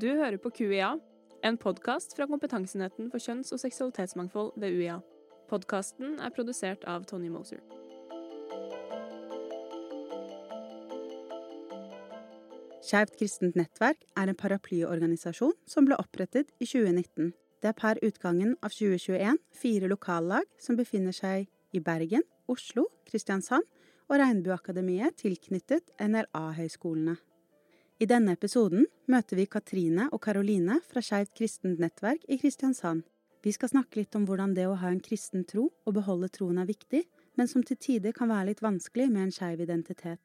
Du hører på QIA, en podkast fra Kompetansenheten for kjønns- og seksualitetsmangfold ved UiA. Podkasten er produsert av Tony Moser. Skeivt kristent nettverk er en paraplyorganisasjon som ble opprettet i 2019. Det er per utgangen av 2021 fire lokallag som befinner seg i Bergen, Oslo, Kristiansand og Regnbueakademiet tilknyttet NLA-høyskolene. I denne episoden møter vi Katrine og Karoline fra Skeivt kristent nettverk i Kristiansand. Vi skal snakke litt om hvordan det å ha en kristen tro og beholde troen er viktig, men som til tider kan være litt vanskelig med en skeiv identitet.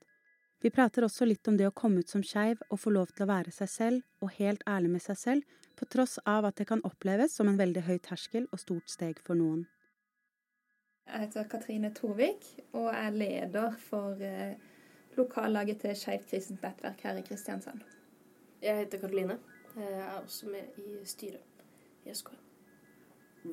Vi prater også litt om det å komme ut som skeiv og få lov til å være seg selv og helt ærlig med seg selv, på tross av at det kan oppleves som en veldig høy terskel og stort steg for noen. Jeg heter Katrine Torvik og er leder for eh, lokallaget til Skeivt kristent nettverk her i Kristiansand. Jeg heter Karoline. Jeg er også med i styret i SKM.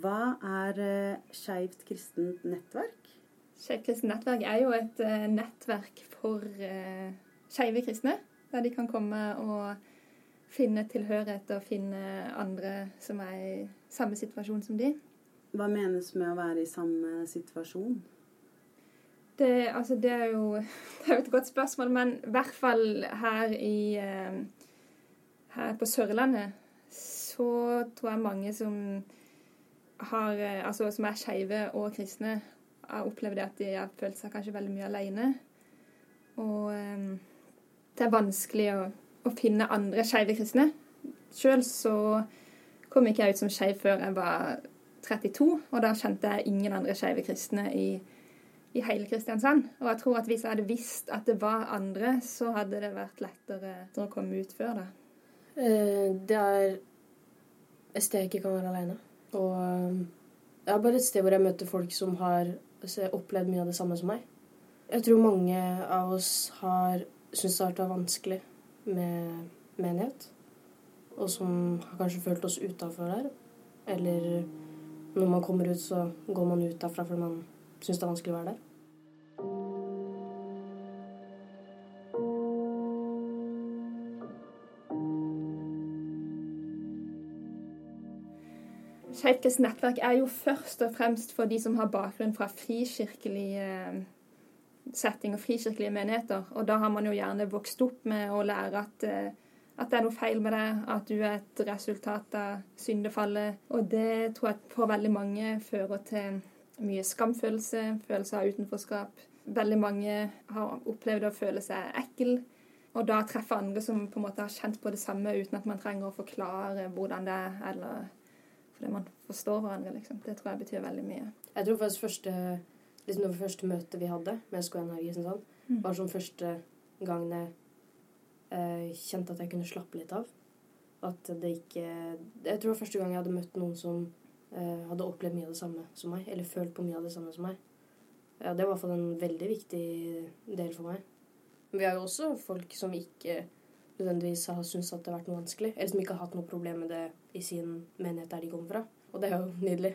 Hva er uh, Skeivt kristent nettverk? Skeivt kristent nettverk er jo et uh, nettverk for uh, skeive kristne. Der de kan komme og finne tilhørighet og finne andre som er i samme situasjon som de. Hva menes med å være i samme situasjon? Det, altså, det, er jo, det er et godt spørsmål, men i hvert fall her i Her på Sørlandet så tror jeg mange som har Altså som er skeive og kristne, har opplevd at de har følt seg kanskje veldig mye alene. Og det er vanskelig å, å finne andre skeive kristne. Sjøl så kom ikke jeg ut som skeiv før jeg var 32, og da kjente jeg ingen andre skeive kristne i i hele Kristiansand. Og jeg tror at hvis jeg hadde visst at det var andre, så hadde det vært lettere å komme ut før da. Det er et sted jeg ikke kan være alene. Og det er bare et sted hvor jeg møter folk som har opplevd mye av det samme som meg. Jeg tror mange av oss har syntes det har vært vanskelig med menighet. Og som har kanskje følt oss utafor der. Eller når man kommer ut, så går man ut derfra fordi man syns det er vanskelig å være der. Skeivt nettverk er jo først og fremst for de som har bakgrunn fra frikirkelige setting og frikirkelige menigheter. Og da har man jo gjerne vokst opp med å lære at, at det er noe feil med deg, at du er et resultat av syndefallet. Og det tror jeg for veldig mange fører til mye skamfølelse, følelse av utenforskap. Veldig mange har opplevd å føle seg ekkel. Og da treffe andre som på en måte har kjent på det samme uten at man trenger å forklare hvordan det er, eller fordi man forstår hverandre, liksom. Det tror jeg betyr veldig mye. Jeg tror faktisk første, liksom det første møtet vi hadde med SKN her sånn, mm. var som første gang jeg eh, kjente at jeg kunne slappe litt av. At det ikke Jeg tror det var første gang jeg hadde møtt noen som eh, hadde opplevd mye av det samme som meg, eller følt på mye av det samme som meg. Ja, det var i hvert fall en veldig viktig del for meg. Men vi har jo også folk som ikke nødvendigvis har syntes at det har vært noe vanskelig, eller som ikke har hatt noe problem med det i sin menighet der de kommer fra. Og det er jo nydelig.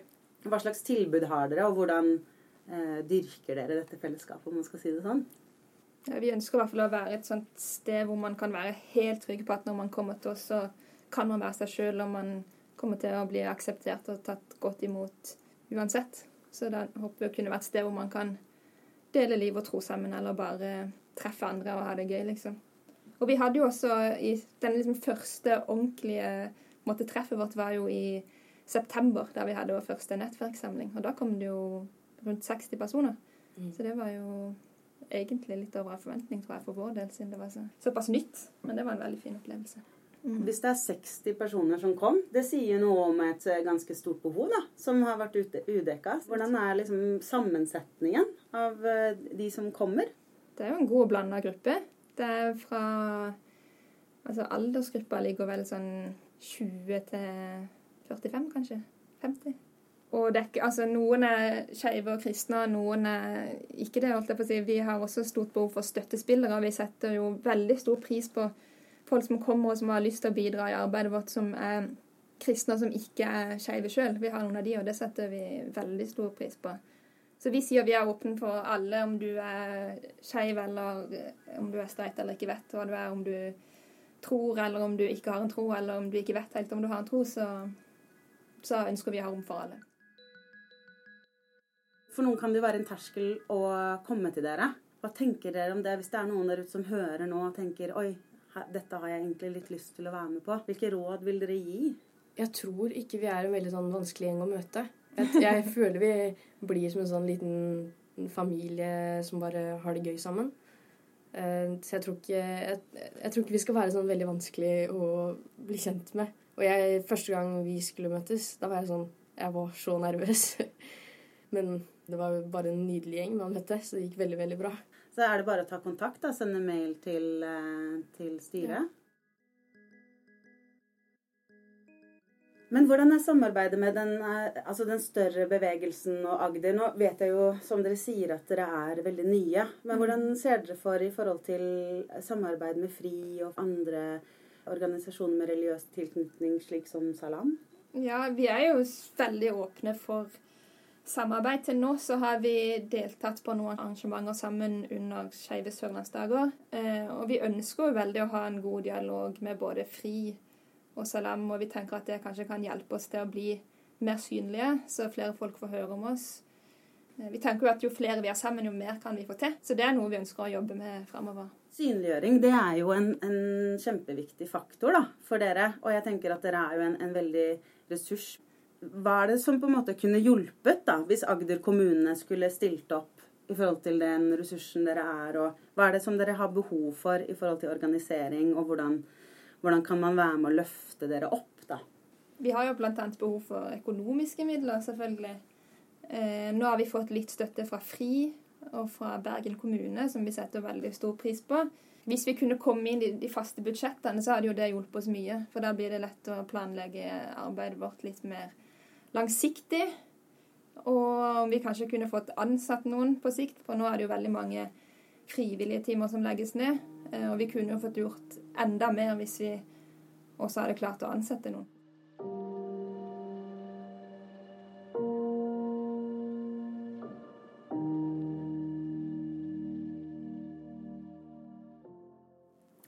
Hva slags tilbud har dere, og hvordan eh, dyrker dere dette fellesskapet, om man skal si det sånn? Ja, vi ønsker i hvert fall å være et sånt sted hvor man kan være helt trygg på at når man kommer til oss, så kan man være seg sjøl, og man kommer til å bli akseptert og tatt godt imot uansett. Så da håper vi å kunne være et sted hvor man kan dele liv og tro sammen, eller bare treffe andre og ha det gøy, liksom. Og vi hadde jo også i den liksom første ordentlige måte, Treffet vårt var jo i september, der vi hadde vår første nettverkssamling. Og da kom det jo rundt 60 personer. Mm. Så det var jo egentlig litt over forventning, tror jeg, for vår del, siden det var så, såpass nytt. Men det var en veldig fin opplevelse. Mm. Hvis det er 60 personer som kom, det sier noe om et ganske stort behov da, som har vært udekka. Hvordan er liksom sammensetningen av de som kommer? Det er jo en god og blanda gruppe. Det er fra Altså aldersgruppa ligger vel sånn 20 til 45, kanskje. 50. Og det er ikke, altså, noen er skeive og kristne, noen er ikke det. holdt jeg på å si. Vi har også stort behov for støttespillere. Vi setter jo veldig stor pris på folk som kommer og som har lyst til å bidra i arbeidet vårt, som er kristne som ikke er skeive sjøl. Vi har noen av de, og det setter vi veldig stor pris på. Så vi sier vi er åpne for alle, om du er skeiv eller om du er streit eller ikke vet hva du er, om du tror, eller om du ikke har en tro, eller om du ikke vet helt om du har en tro, så, så ønsker vi å ha rom for alle. For noen kan det jo være en terskel å komme til dere. Hva tenker dere om det, hvis det er noen der ute som hører nå og tenker oi, dette har jeg egentlig litt lyst til å være med på. Hvilke råd vil dere gi? Jeg tror ikke vi er en veldig sånn vanskelig gjeng å møte. Jeg, jeg føler vi blir som en sånn liten familie som bare har det gøy sammen. Eh, så jeg tror ikke, jeg, jeg tror ikke vi skal være sånn veldig vanskelig å bli kjent med. Og jeg, første gang vi skulle møtes, da var jeg sånn Jeg var så nervøs. Men det var bare en nydelig gjeng man møtte, så det gikk veldig, veldig bra. Så er det bare å ta kontakt, da. Sende mail til, eh, til styret. Men hvordan er samarbeidet med den, eh, altså den, større bevegelsen og Agder? Nå vet jeg jo, som dere sier, at dere er veldig nye. Men mm. hvordan ser dere for i forhold til samarbeid med FRI og andre organisasjoner med religiøs tilknytning, slik som Salam? Ja, vi er jo veldig åpne for samarbeid. Til nå så har vi deltatt på noen arrangementer sammen under Skeive sørlandsdager. Eh, og vi ønsker jo veldig å ha en god dialog med både FRI og Salam, og vi tenker at det kanskje kan hjelpe oss til å bli mer synlige, så flere folk får høre om oss. Eh, vi tenker jo at jo flere vi er sammen, jo mer kan vi få til. Så det er noe vi ønsker å jobbe med fremover. Synliggjøring det er jo en, en kjempeviktig faktor da, for dere. Og jeg tenker at dere er jo en, en veldig ressurs. Hva er det som på en måte kunne hjulpet da, hvis Agder kommune skulle stilt opp i forhold til den ressursen dere er, og hva er det som dere har behov for i forhold til organisering, og hvordan hvordan kan man være med å løfte dere opp, da? Vi har jo bl.a. behov for økonomiske midler, selvfølgelig. Eh, nå har vi fått litt støtte fra FRI og fra Bergen kommune, som vi setter veldig stor pris på. Hvis vi kunne komme inn i de faste budsjettene, så hadde jo det hjulpet oss mye. For da blir det lett å planlegge arbeidet vårt litt mer langsiktig. Og om vi kanskje kunne fått ansatt noen på sikt, for nå er det jo veldig mange frivillige timer som legges ned. Eh, og vi kunne jo fått gjort enda mer hvis vi også hadde klart å ansette noen.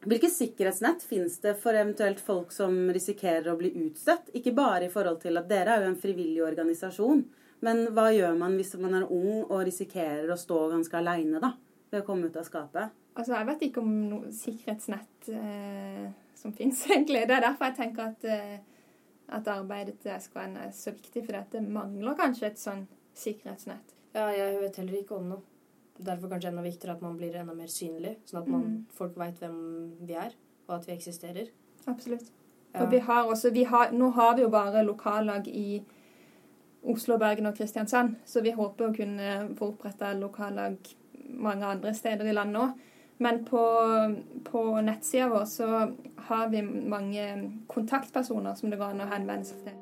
Hvilke sikkerhetsnett finnes det for eventuelt folk som risikerer å bli utstøtt? Ikke bare i forhold til at dere er jo en frivillig organisasjon, men hva gjør man hvis man er ung og risikerer å stå ganske aleine ved å komme ut av skapet? Altså, jeg vet ikke om noe sikkerhetsnett eh, som finnes, egentlig. Det er derfor jeg tenker at, eh, at arbeidet til SKN er så viktig, for det mangler kanskje et sånn sikkerhetsnett. Ja, jeg vet heller ikke om noe. Derfor kanskje enda viktigere at man blir enda mer synlig, sånn at man, mm. folk veit hvem vi er, og at vi eksisterer. Absolutt. Ja. Og vi har også, vi har, nå har vi jo bare lokallag i Oslo, Bergen og Kristiansand, så vi håper å kunne få oppretta lokallag mange andre steder i landet òg. Men på, på nettsida vår så har vi mange kontaktpersoner som det går an å henvende seg til.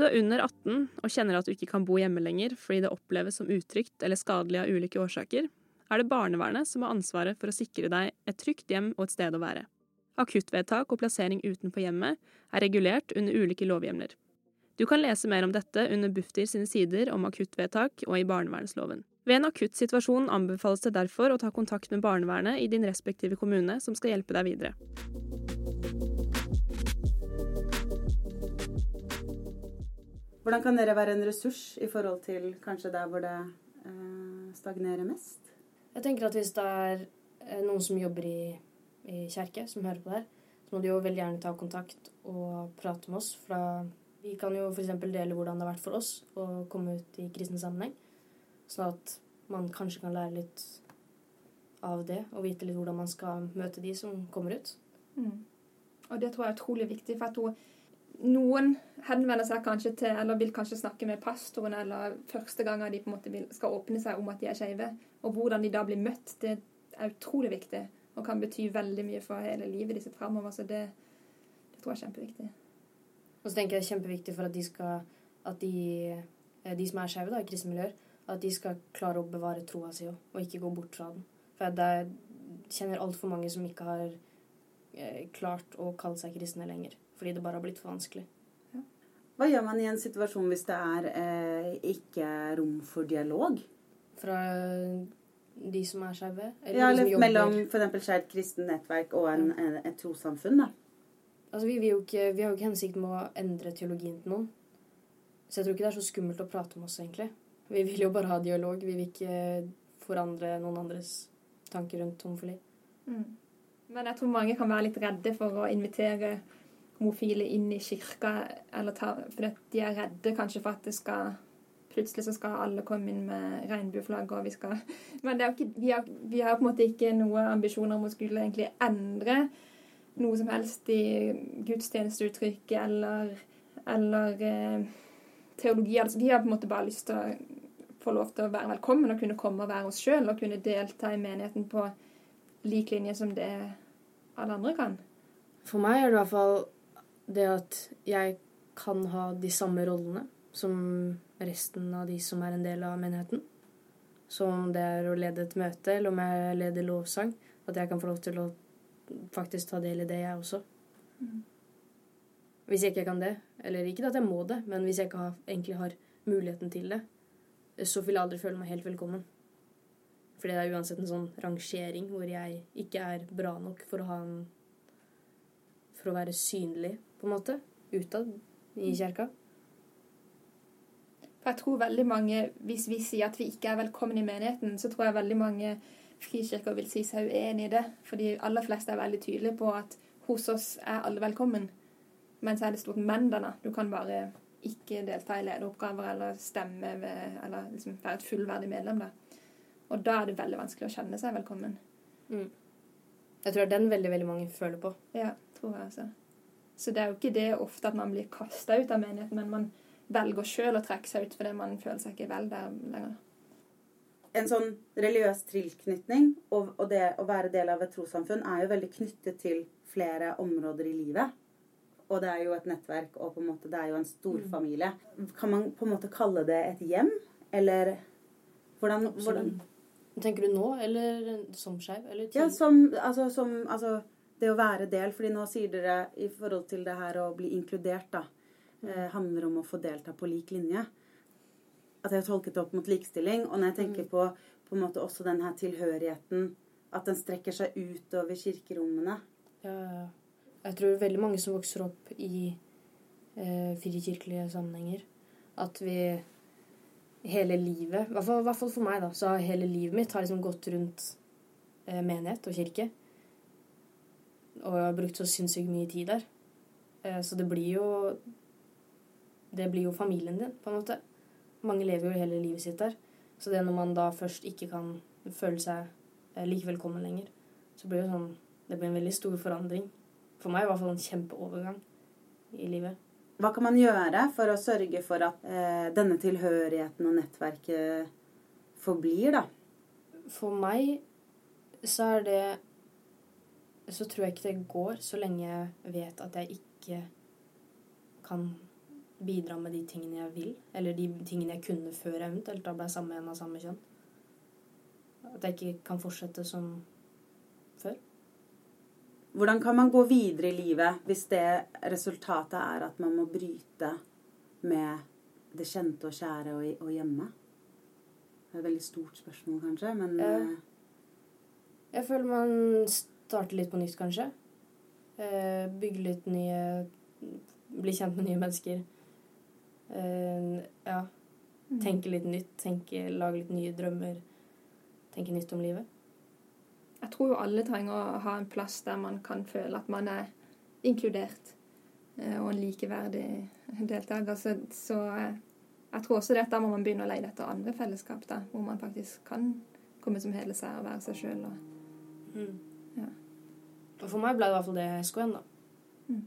Du er under 18 og kjenner at du ikke kan bo hjemme lenger fordi det oppleves som utrygt eller skadelig av ulike årsaker, er det barnevernet som har ansvaret for å sikre deg et trygt hjem og et sted å være. Akuttvedtak og plassering utenfor hjemmet er regulert under ulike lovhjemler. Du kan lese mer om dette under Bufdir sine sider om akuttvedtak og i barnevernsloven. Ved en akutt situasjon anbefales det derfor å ta kontakt med barnevernet i din respektive kommune, som skal hjelpe deg videre. Hvordan kan dere være en ressurs i forhold til kanskje der hvor det eh, stagnerer mest? Jeg tenker at hvis det er eh, noen som jobber i i kjerke som hører på det her, så må de jo veldig gjerne ta kontakt og prate med oss. For vi kan jo f.eks. dele hvordan det har vært for oss å komme ut i kristen sammenheng. Sånn at man kanskje kan lære litt av det, og vite litt hvordan man skal møte de som kommer ut. Mm. Og det tror jeg er utrolig viktig. for at hun, noen henvender seg kanskje til, eller vil kanskje snakke med pastoren, eller første gang de på en måte skal åpne seg om at de er skeive. Og hvordan de da blir møtt, det er utrolig viktig og kan bety veldig mye for hele livet ditt framover. Så det, det, tror jeg er kjempeviktig. Og så tenker jeg det er kjempeviktig for at de skal at de, eh, de som er skeive i kristne miljøer, at de skal klare å bevare troa si og ikke gå bort fra den. For jeg kjenner altfor mange som ikke har klart å kalle seg kristne lenger. Fordi det bare har blitt for vanskelig. Ja. Hva gjør man i en situasjon hvis det er eh, ikke rom for dialog? Fra de som er skeive? Ja, eller mellom f.eks. Skeivt kristent nettverk og en, en, et trossamfunn, da. Altså, vi, vi, jo ikke, vi har jo ikke hensikt med å endre teologien til noen. Så jeg tror ikke det er så skummelt å prate om oss, egentlig. Vi vil jo bare ha dialog. Vi vil ikke forandre noen andres tanker rundt homofili. Mm. Men jeg tror mange kan være litt redde for å invitere homofile inn i kirka, ta, for de er redde kanskje for at det skal Plutselig så skal alle komme inn med regnbueflagg, og vi skal Men ikke, vi, har, vi, har, på en måte ikke noen ambisjoner om å skulle egentlig endre noe som helst i gudstjenesteuttrykket eller, eller eh, teologi. Altså, vi har på en måte bare lyst til å få lov til å være velkommen og kunne komme og være oss sjøl og kunne delta i menigheten på lik linje som det alle andre kan. For meg er det i hvert fall det at jeg kan ha de samme rollene som resten av de som er en del av menigheten. Så om det er å lede et møte, eller om jeg leder lovsang, at jeg kan få lov til å faktisk ta del i det, jeg også. Mm. Hvis jeg ikke kan det, eller ikke at jeg må det, men hvis jeg ikke har, egentlig har muligheten til det, så vil jeg aldri føle meg helt velkommen. Fordi det er uansett en sånn rangering hvor jeg ikke er bra nok for å ha en For å være synlig på en måte, utad i kirka. For jeg tror veldig mange, Hvis vi sier at vi ikke er velkommen i menigheten, så tror jeg veldig mange frikirker vil si seg uenig i det. For de aller fleste er veldig tydelige på at hos oss er alle velkommen. Men så er det stort men denne. Du kan bare ikke delta i lederoppgaver eller stemme ved, eller liksom være et fullverdig medlem. da. Og da er det veldig vanskelig å kjenne seg velkommen. Mm. Jeg tror det er den veldig veldig mange føler på. Ja, tror jeg også. Så det er jo ikke det ofte at man blir kasta ut av menigheten, men man velger sjøl å trekke seg ut fordi man føler seg ikke vel der lenger. En sånn religiøs tilknytning og, og det å være del av et trossamfunn er jo veldig knyttet til flere områder i livet. Og det er jo et nettverk, og på en måte, det er jo en storfamilie. Mm. Kan man på en måte kalle det et hjem? Eller hvordan, hvordan Tenker du nå, eller som skeiv? Ja, som, altså, som altså, det å være del, fordi nå sier dere i forhold til det her å bli inkludert, da, eh, handler om å få delta på lik linje. At jeg har tolket det opp mot likestilling. Og når jeg tenker mm. på, på en måte også den her tilhørigheten, at den strekker seg utover kirkerommene. Ja, ja. Jeg tror veldig mange som vokser opp i eh, frikirkelige sammenhenger, at vi hele livet, i hvert fall, for meg, da, så har hele livet mitt har liksom gått rundt eh, menighet og kirke. Og jeg har brukt så sinnssykt mye tid der. Eh, så det blir jo Det blir jo familien din, på en måte. Mange lever jo hele livet sitt der. Så det når man da først ikke kan føle seg eh, like velkommen lenger, så blir det sånn Det blir en veldig stor forandring. For meg i hvert fall en kjempeovergang i livet. Hva kan man gjøre for å sørge for at eh, denne tilhørigheten og nettverket forblir, da? For meg så er det så tror jeg ikke det går så lenge jeg vet at jeg ikke kan bidra med de tingene jeg vil, eller de tingene jeg kunne før eventuelt da ble sammen med en av samme kjønn. At jeg ikke kan fortsette som. Hvordan kan man gå videre i livet hvis det resultatet er at man må bryte med det kjente og kjære og, og hjemme? Det er et veldig stort spørsmål, kanskje, men jeg, Jeg føler man starter litt på nytt, kanskje. Eh, bygge litt nye Bli kjent med nye mennesker. Eh, ja. Mm. Tenke litt nytt. Tenke, lage litt nye drømmer. Tenke nytt om livet. Jeg tror jo alle trenger å ha en plass der man kan føle at man er inkludert. Eh, og en likeverdig deltaker. Så, så eh, jeg tror også det at da må man begynne å leie etter andre fellesskap, da, hvor man faktisk kan komme som hele seg og være seg sjøl. Mm. Ja. Og for meg ble det i hvert fall det SKN, da. Mm.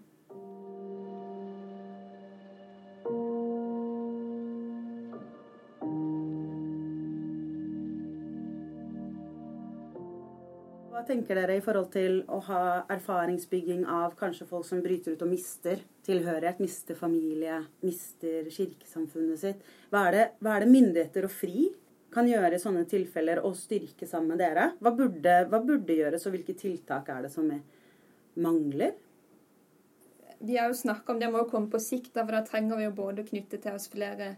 Tenker dere i forhold til å ha erfaringsbygging av kanskje folk som bryter ut og mister tilhørighet, mister familie, mister kirkesamfunnet sitt? Hva er det, hva er det myndigheter og FRI kan gjøre i sånne tilfeller og styrke sammen med dere? Hva burde, hva burde gjøres, og hvilke tiltak er det som mangler? vi har jo snakka om det må jo komme på sikt, for da trenger vi jo både knytte til oss flere,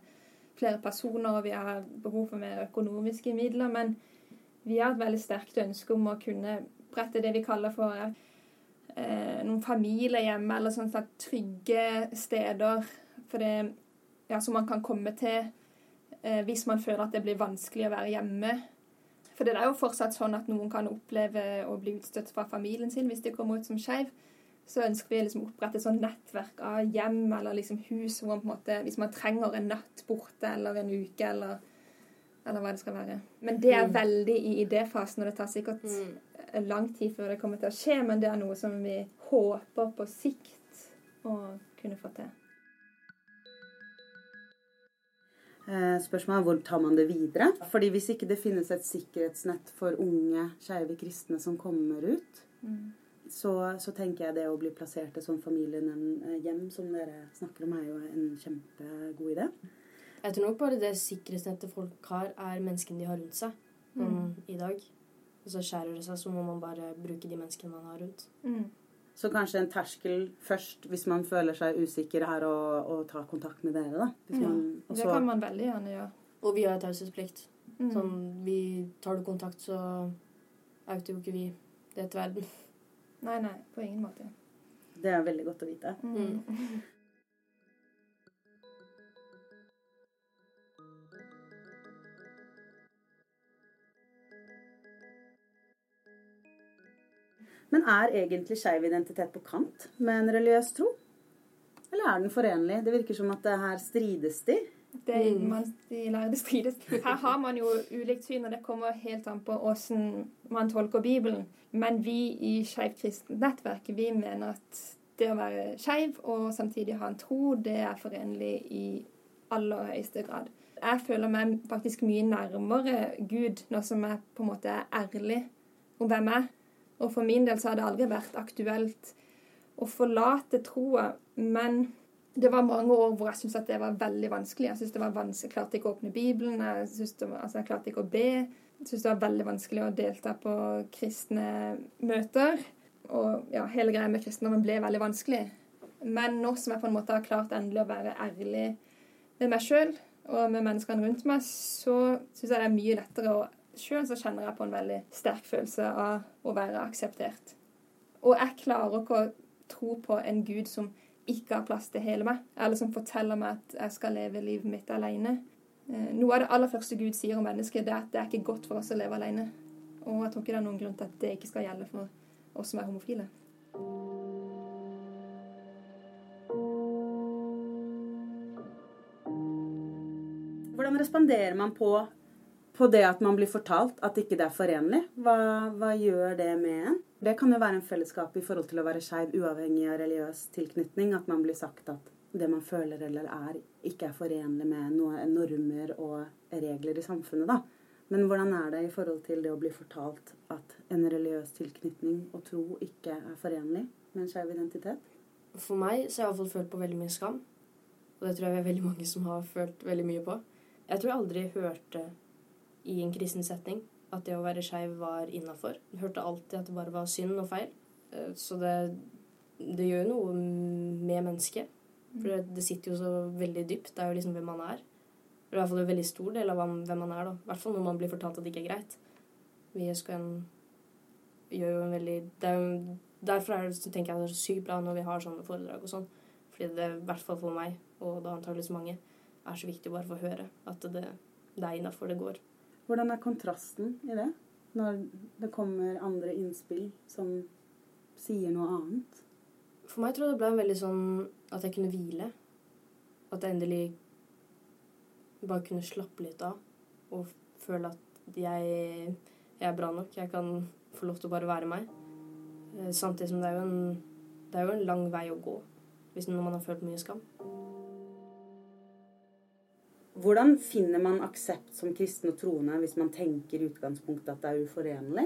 flere personer, og vi har behov for mer økonomiske midler. Men vi har et veldig sterkt ønske om å kunne brette det vi kaller for eh, noen familiehjem, eller sånn slags trygge steder for det, ja, som man kan komme til eh, hvis man føler at det blir vanskelig å være hjemme. For det er jo fortsatt sånn at noen kan oppleve å bli utstøtt fra familien sin hvis de kommer ut som skeiv. Så ønsker vi liksom å opprette et sånt nettverk av hjem eller liksom hus hvor man på en måte, hvis man trenger en natt borte eller en uke eller, eller hva det skal være. Men det er mm. veldig i idéfasen, og det tar sikkert mm. lang tid før det kommer til å skje, men det er noe som vi håper på sikt å kunne få til. Eh, spørsmålet er hvor tar man det videre? Fordi Hvis ikke det finnes et sikkerhetsnett for unge skeive kristne som kommer ut, mm. så, så, tenker jeg det å bli plassert i sånn familiehjem som dere snakker om, er jo en kjempegod idé. Jeg tror nok bare det sikkerhetsnettet folk har, er menneskene de har rundt seg mm. i dag. Og så skjærer det seg, så må man bare bruke de menneskene man har rundt. Mm. Så kanskje en terskel først, hvis man føler seg usikker, er å, å ta kontakt med dere, da. Ja, man, det kan man veldig gjerne gjøre. Og vi har taushetsplikt. Mm. Sånn, vi tar du kontakt, så outer jo ikke vi det til verden. Nei, nei, på ingen måte. Det er veldig godt å vite. Mm. Men er egentlig skeiv identitet på kant med en religiøs tro? Eller er den forenlig? Det virker som at det her strides de. Det, mm. man, de lærde strides. Her har man jo ulikt syn, og det kommer helt an på åssen man tolker Bibelen. Men vi i Skeivt kristent nettverk vi mener at det å være skeiv og samtidig ha en tro, det er forenlig i aller høyeste grad. Jeg føler meg faktisk mye nærmere Gud nå som jeg på en måte er ærlig om hvem jeg er og for min del så har det aldri vært aktuelt å forlate troa. Men det var mange år hvor jeg syntes at det var veldig vanskelig. Jeg synes det var vanskelig, jeg klarte ikke å åpne Bibelen, jeg, det var, altså jeg klarte ikke å be. Jeg syntes det var veldig vanskelig å delta på kristne møter. Og ja, hele greia med kristendommen ble veldig vanskelig. Men nå som jeg på en måte har klart endelig å være ærlig med meg sjøl og med menneskene rundt meg, så syns jeg det er mye lettere å Sjøl så kjenner jeg på en veldig sterk følelse av å være akseptert. Og jeg klarer ikke å tro på en gud som ikke har plass til hele meg, eller som forteller meg at jeg skal leve livet mitt alene. Eh, noe av det aller første Gud sier om mennesket, det er at det er ikke godt for oss å leve alene. Og jeg tror ikke det er noen grunn til at det ikke skal gjelde for oss som er homofile. Hvordan responderer man på på det at man blir fortalt at ikke det er forenlig. Hva, hva, gjør det med en? Det kan jo være en fellesskap i forhold til å være skeiv uavhengig av religiøs tilknytning. At man blir sagt at det man føler eller er, ikke er forenlig med noen normer og regler i samfunnet. da. Men hvordan er det i forhold til det å bli fortalt at en religiøs tilknytning og tro ikke er forenlig med en skeiv identitet? For meg så har jeg iallfall følt på veldig mye skam. Og det tror jeg vi er veldig mange som har følt veldig mye på. Jeg tror jeg aldri hørte i en kristen setting. at det å være skeiv var innafor. Hørte alltid at det bare var synd og feil. Eh, så det, det gjør noe med mennesket. For det, det, sitter jo så veldig dypt. Det er jo liksom hvem man er. Det er i hvert fall en veldig stor del av hvem man er. I hvert fall når man blir fortalt at det ikke er greit. Vi skal gjør jo en veldig er jo, Derfor er det, tenker jeg det er sykt bra når vi har sånne foredrag og sånn. Fordi det, i hvert fall for meg, og da antakeligvis mange, er så viktig å bare få høre at det, det er innafor det går. Hvordan er kontrasten i det, når det kommer andre innspill som sier noe annet? For meg tror jeg det ble veldig sånn at jeg kunne hvile. At jeg endelig bare kunne slappe litt av og føle at jeg, jeg er bra nok. Jeg kan få lov til å bare være meg. Eh, samtidig som det er jo en, det er jo en lang vei å gå hvis når man har følt mye skam. Hvordan finner man aksept som kristen og troende hvis man tenker i utgangspunktet at det er uforenlig?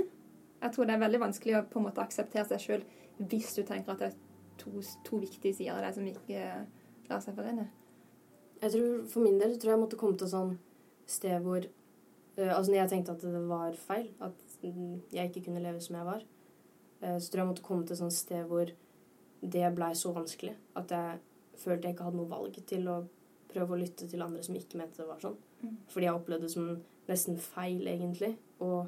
Jeg tror det er veldig vanskelig å på en måte akseptere seg sjøl hvis du tenker at det er to, to viktige sider av deg som ikke lar seg forene. Jeg tror, For min del tror jeg jeg måtte komme til et sånn sted hvor uh, Altså når jeg tenkte at det var feil, at jeg ikke kunne leve som jeg var, uh, så tror jeg jeg måtte komme til et sånt sted hvor det blei så vanskelig at jeg følte jeg ikke hadde noe valg til å prøve å lytte til andre som ikke mente det var sånn. Mm. Fordi jeg opplevde det som nesten feil, egentlig, å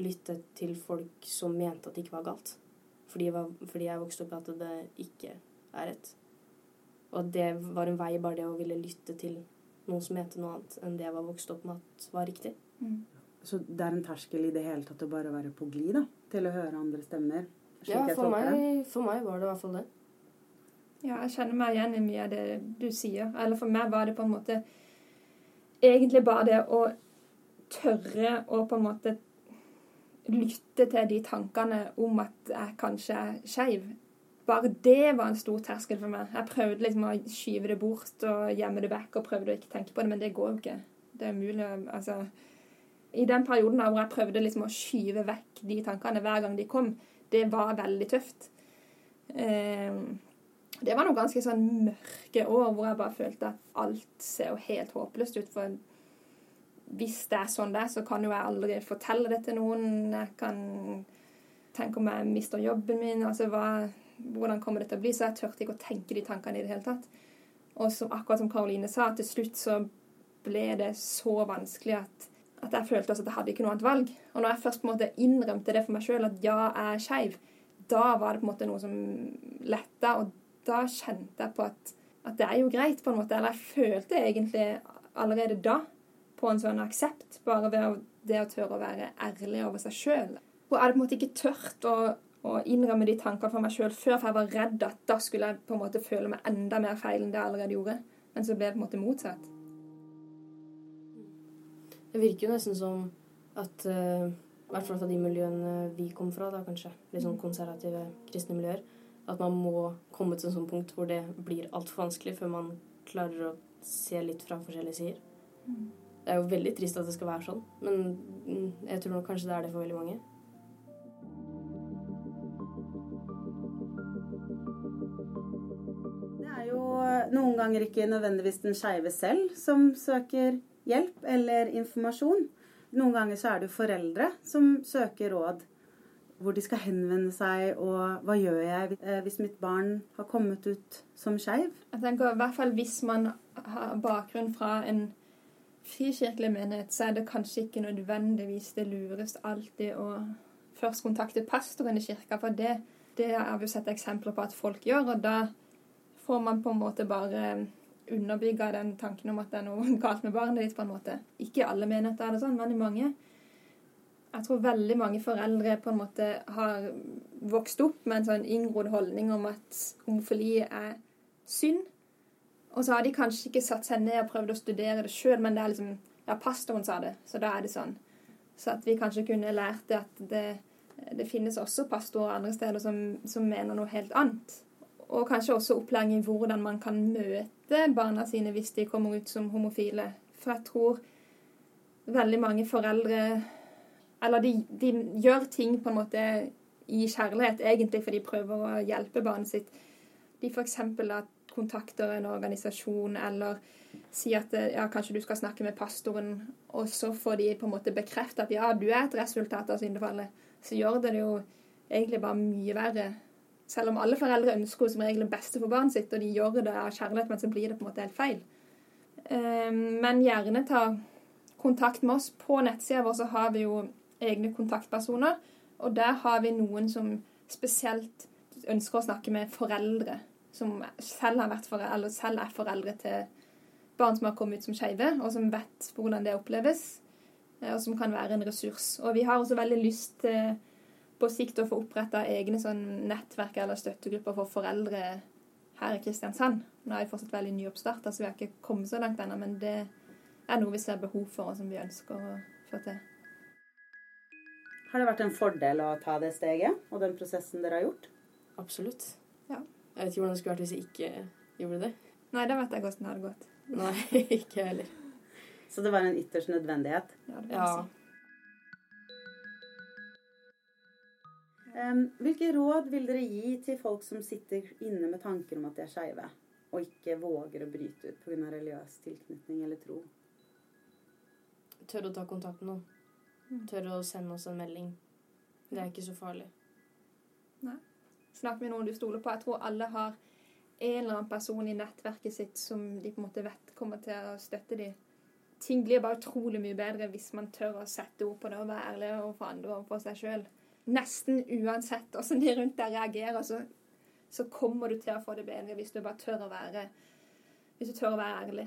lytte til folk som mente at det ikke var galt. Fordi jeg, var, fordi jeg vokste opp i at det ikke er rett. Og det var en vei, bare det å ville lytte til noen som mente noe annet enn det jeg var vokst opp med at var riktig. Mm. Så det er en terskel i det hele tatt å bare være på glid, da? Til å høre andre stemmer? slik Ja, for meg, for meg var det i hvert fall det. Ja, jeg kjenner meg igjen i mye av det du sier. Eller for meg var det på en måte egentlig bare det å tørre å på en måte lytte til de tankene om at jeg kanskje er skeiv. Bare det var en stor terskel for meg. Jeg prøvde liksom å skyve det bort og gjemme det vekk og prøvde å ikke tenke på det, men det går jo ikke. Det er umulig. Altså, I den perioden hvor jeg prøvde liksom å skyve vekk de tankene hver gang de kom, det var veldig tøft. Eh, det var noen ganske sånn mørke år hvor jeg bare følte at alt ser jo helt håpløst ut. For hvis det er sånn det er, så kan jo jeg aldri fortelle det til noen. Jeg kan tenke om jeg mister jobben min. altså hva, Hvordan kommer det til å bli? Så jeg turte ikke å tenke de tankene i det hele tatt. Og som, akkurat som Karoline sa, til slutt så ble det så vanskelig at, at jeg følte også at jeg hadde ikke noe annet valg. Og når jeg først på en måte innrømte det for meg sjøl, at ja, jeg er skeiv, da var det på en måte noe som letta. Og da kjente jeg på at, at det er jo greit, på en måte. Eller jeg følte egentlig allerede da på en sånn aksept, bare ved det å tørre å være ærlig over seg sjøl. Og jeg hadde på en måte ikke tørt å, å innrømme de tankene for meg sjøl før, for jeg var redd at da skulle jeg på en måte føle meg enda mer feil enn det jeg allerede gjorde. Men så ble det på en måte motsatt. Det virker jo nesten som at uh, I hvert fall fra de miljøene vi kom fra, da kanskje, litt sånn konservative kristne miljøer, at man må komme til et sånt punkt hvor det blir altfor vanskelig før man klarer å se litt fra forskjellige sider. Det er jo veldig trist at det skal være sånn, men mm, jeg tror nok kanskje det er det for veldig mange. Det er jo noen ganger ikke nødvendigvis den skeive selv som søker hjelp eller informasjon. Noen ganger så er det jo foreldre som søker råd. Hvor de skal henvende seg, og hva gjør jeg eh, hvis mitt barn har kommet ut som skeiv? Jeg tenker i hvert fall Hvis man har bakgrunn fra en frikirkelig menighet, så er det kanskje ikke nødvendigvis det lureste alltid å først kontakte pastoren i kirka, for det, det har vi sett eksempler på at folk gjør. Og da får man på en måte bare underbygga den tanken om at det er noe galt med barnet ditt. på en måte. Ikke i alle menigheter er det sånn, men i mange. Jeg tror veldig mange foreldre på en måte har vokst opp med en sånn inngrodd holdning om at homofili er synd. Og så har de kanskje ikke satt seg ned og prøvd å studere det sjøl, men det er liksom Ja, pastoren sa det, så da er det sånn. Så at vi kanskje kunne lært det at det, det finnes også pastorer andre steder som, som mener noe helt annet. Og kanskje også opplæring i hvordan man kan møte barna sine hvis de kommer ut som homofile. For jeg tror veldig mange foreldre Eller de, de gjør ting på en måte i kjærlighet, egentlig, for de prøver å hjelpe barnet sitt. De f.eks. kontakter en organisasjon eller sier at ja, kanskje du skal snakke med pastoren, og så får de på en måte bekreftet at ja, du er et resultat av syndefallet, så gjør det jo egentlig bare mye verre. Selv om alle foreldre ønsker som regel det beste for barnet sitt, og de gjør det av kjærlighet, men så blir det på en måte helt feil. Ehm, Men gjerne ta kontakt med oss. På nettsida vår så har vi jo egne kontaktpersoner, og der har vi noen som spesielt ønsker å snakke med foreldre som selv, har vært foreldre, eller selv er foreldre til barn som har kommet ut som skeive, og som vet hvordan det oppleves, eh, og som kan være en ressurs. Og vi har også veldig lyst til på sikt å få oppretta egne sånn nettverk eller støttegrupper for foreldre her i Kristiansand. Nå er vi fortsatt veldig nyoppstarta, så vi har ikke kommet så langt ennå, men det er noe vi ser behov for, og som vi ønsker å få til. Har det vært en fordel å ta det steget og den prosessen dere har gjort? Absolutt. Ja. Jeg vet ikke hvordan det skulle vært hvis jeg ikke gjorde det. Nei, da vet jeg hvordan det hadde gått. Nei, ikke jeg heller. Så det var en ytterst nødvendighet. Ja, det Ja. Hvilke råd vil dere gi til folk som sitter inne med tanker om at de er skeive, og ikke våger å bryte ut pga. religiøs tilknytning eller tro? Tørre å ta kontakt med noen. Tørre å sende oss en melding. Det er ikke så farlig. Snakk med noen du stoler på. Jeg tror alle har en eller annen person i nettverket sitt som de på en måte vet kommer til å støtte dem. Ting blir bare utrolig mye bedre hvis man tør å sette ord på det og være ærlig overfor andre og for seg sjøl. Nesten uansett hvordan de rundt deg reagerer, så, så kommer du til å få det bedre hvis du bare tør å være, hvis du tør å være ærlig.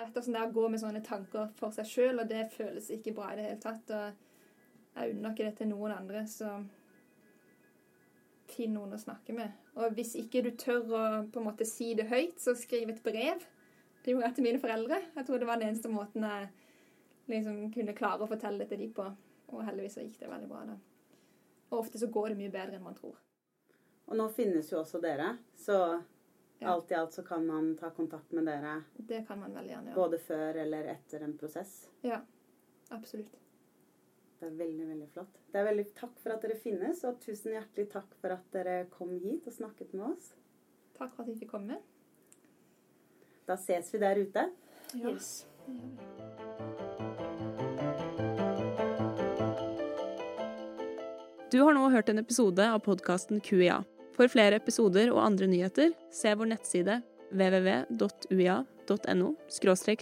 Vet hvordan det er gå med sånne tanker for seg sjøl, og det føles ikke bra i det hele tatt. Og jeg unner ikke det til noen andre, så finn noen å snakke med. Og hvis ikke du tør å på en måte si det høyt, så skriv et brev. Det gjorde jeg til mine foreldre. Jeg tror det var den eneste måten jeg liksom kunne klare å fortelle det til de på. Og heldigvis så gikk det veldig bra da. Og ofte så går det mye bedre enn man tror. Og nå finnes jo også dere, så alt i alt så kan man ta kontakt med dere Det kan man veldig gjerne gjøre. både før eller etter en prosess. Ja, absolutt. Det er veldig, veldig flott. Det er veldig Takk for at dere finnes, og tusen hjertelig takk for at dere kom hit og snakket med oss. Takk for at vi fikk komme. Da ses vi der ute. Ja. Yes. Du har nå hørt en episode av podkasten QIA. For flere episoder og andre nyheter, se vår nettside www.uia.no –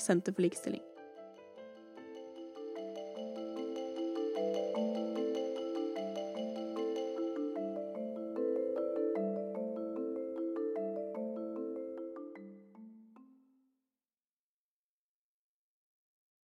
senter for likestilling.